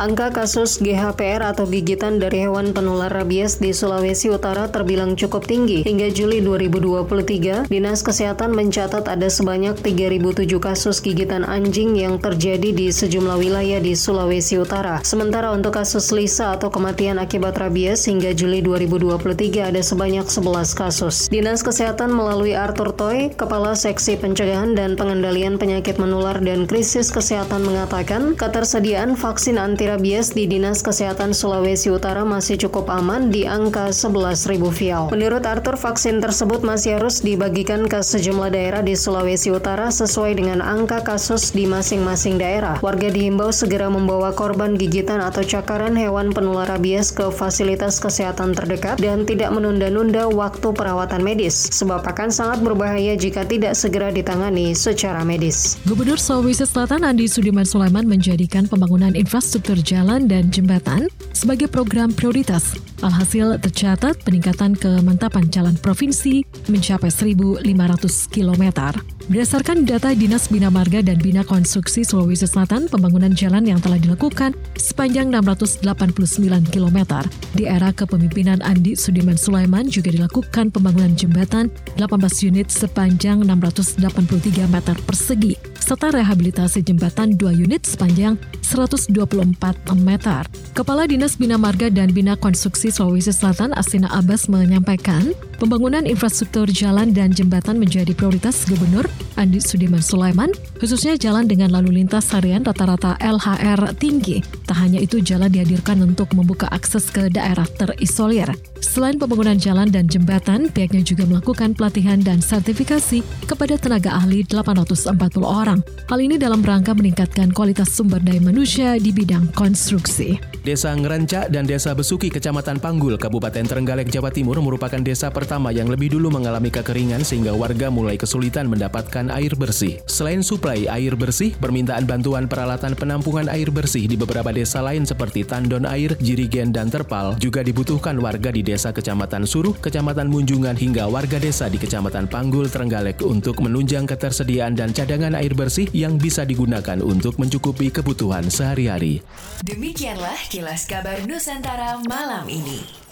Angka kasus GHPR atau gigitan dari hewan penular rabies di Sulawesi Utara terbilang cukup tinggi. Hingga Juli 2023, Dinas Kesehatan mencatat ada sebanyak 3.007 kasus gigitan anjing yang terjadi di sejumlah wilayah di Sulawesi Utara. Sementara untuk kasus lisa atau kematian akibat rabies hingga Juli 2023 ada sebanyak 11 kasus. Dinas Kesehatan melalui Arthur Toy, Kepala Seksi Pencegahan dan Pengendalian Penyakit Menular dan Krisis Kesehatan mengatakan ketersediaan vaksin anti rabies di Dinas Kesehatan Sulawesi Utara masih cukup aman di angka 11.000 vial. Menurut Arthur, vaksin tersebut masih harus dibagikan ke sejumlah daerah di Sulawesi Utara sesuai dengan angka kasus di masing-masing daerah. Warga dihimbau segera membawa korban gigitan atau cakaran hewan penular rabies ke fasilitas kesehatan terdekat dan tidak menunda-nunda waktu perawatan medis, sebab akan sangat berbahaya jika tidak segera ditangani secara medis. Gubernur Sulawesi Selatan Andi Sudirman Sulaiman menjadikan pembangunan infrastruktur jalan dan jembatan sebagai program prioritas. Alhasil tercatat peningkatan kemantapan jalan provinsi mencapai 1.500 km. Berdasarkan data Dinas Bina Marga dan Bina Konstruksi Sulawesi Selatan, pembangunan jalan yang telah dilakukan sepanjang 689 km. Di era kepemimpinan Andi Sudirman Sulaiman juga dilakukan pembangunan jembatan 18 unit sepanjang 683 meter persegi, serta rehabilitasi jembatan 2 unit sepanjang 124 meter. Kepala Dinas Bina Marga dan Bina Konstruksi Sulawesi Selatan Asina Abbas menyampaikan, pembangunan infrastruktur jalan dan jembatan menjadi prioritas Gubernur Andi Sudirman Sulaiman, khususnya jalan dengan lalu lintas harian rata-rata LHR tinggi. Tak hanya itu, jalan dihadirkan untuk membuka akses ke daerah terisolir. Selain pembangunan jalan dan jembatan, pihaknya juga melakukan pelatihan dan sertifikasi kepada tenaga ahli 840 orang. Hal ini dalam rangka meningkatkan kualitas sumber daya manusia di bidang konstruksi. Desa Ngeranca dan Desa Besuki, Kecamatan Panggul, Kabupaten Trenggalek, Jawa Timur merupakan desa pertama yang lebih dulu mengalami kekeringan sehingga warga mulai kesulitan mendapatkan air bersih. Selain suplai air bersih, permintaan bantuan peralatan penampungan air bersih di beberapa desa lain seperti Tandon Air, Jirigen, dan Terpal juga dibutuhkan warga di desa Kecamatan Suruh, Kecamatan Munjungan, hingga warga desa di Kecamatan Panggul, Trenggalek untuk menunjang ketersediaan dan cadangan air bersih yang bisa digunakan untuk mencukupi kebutuhan sehari-hari. Demikianlah kilas kabar Nusantara malam ini.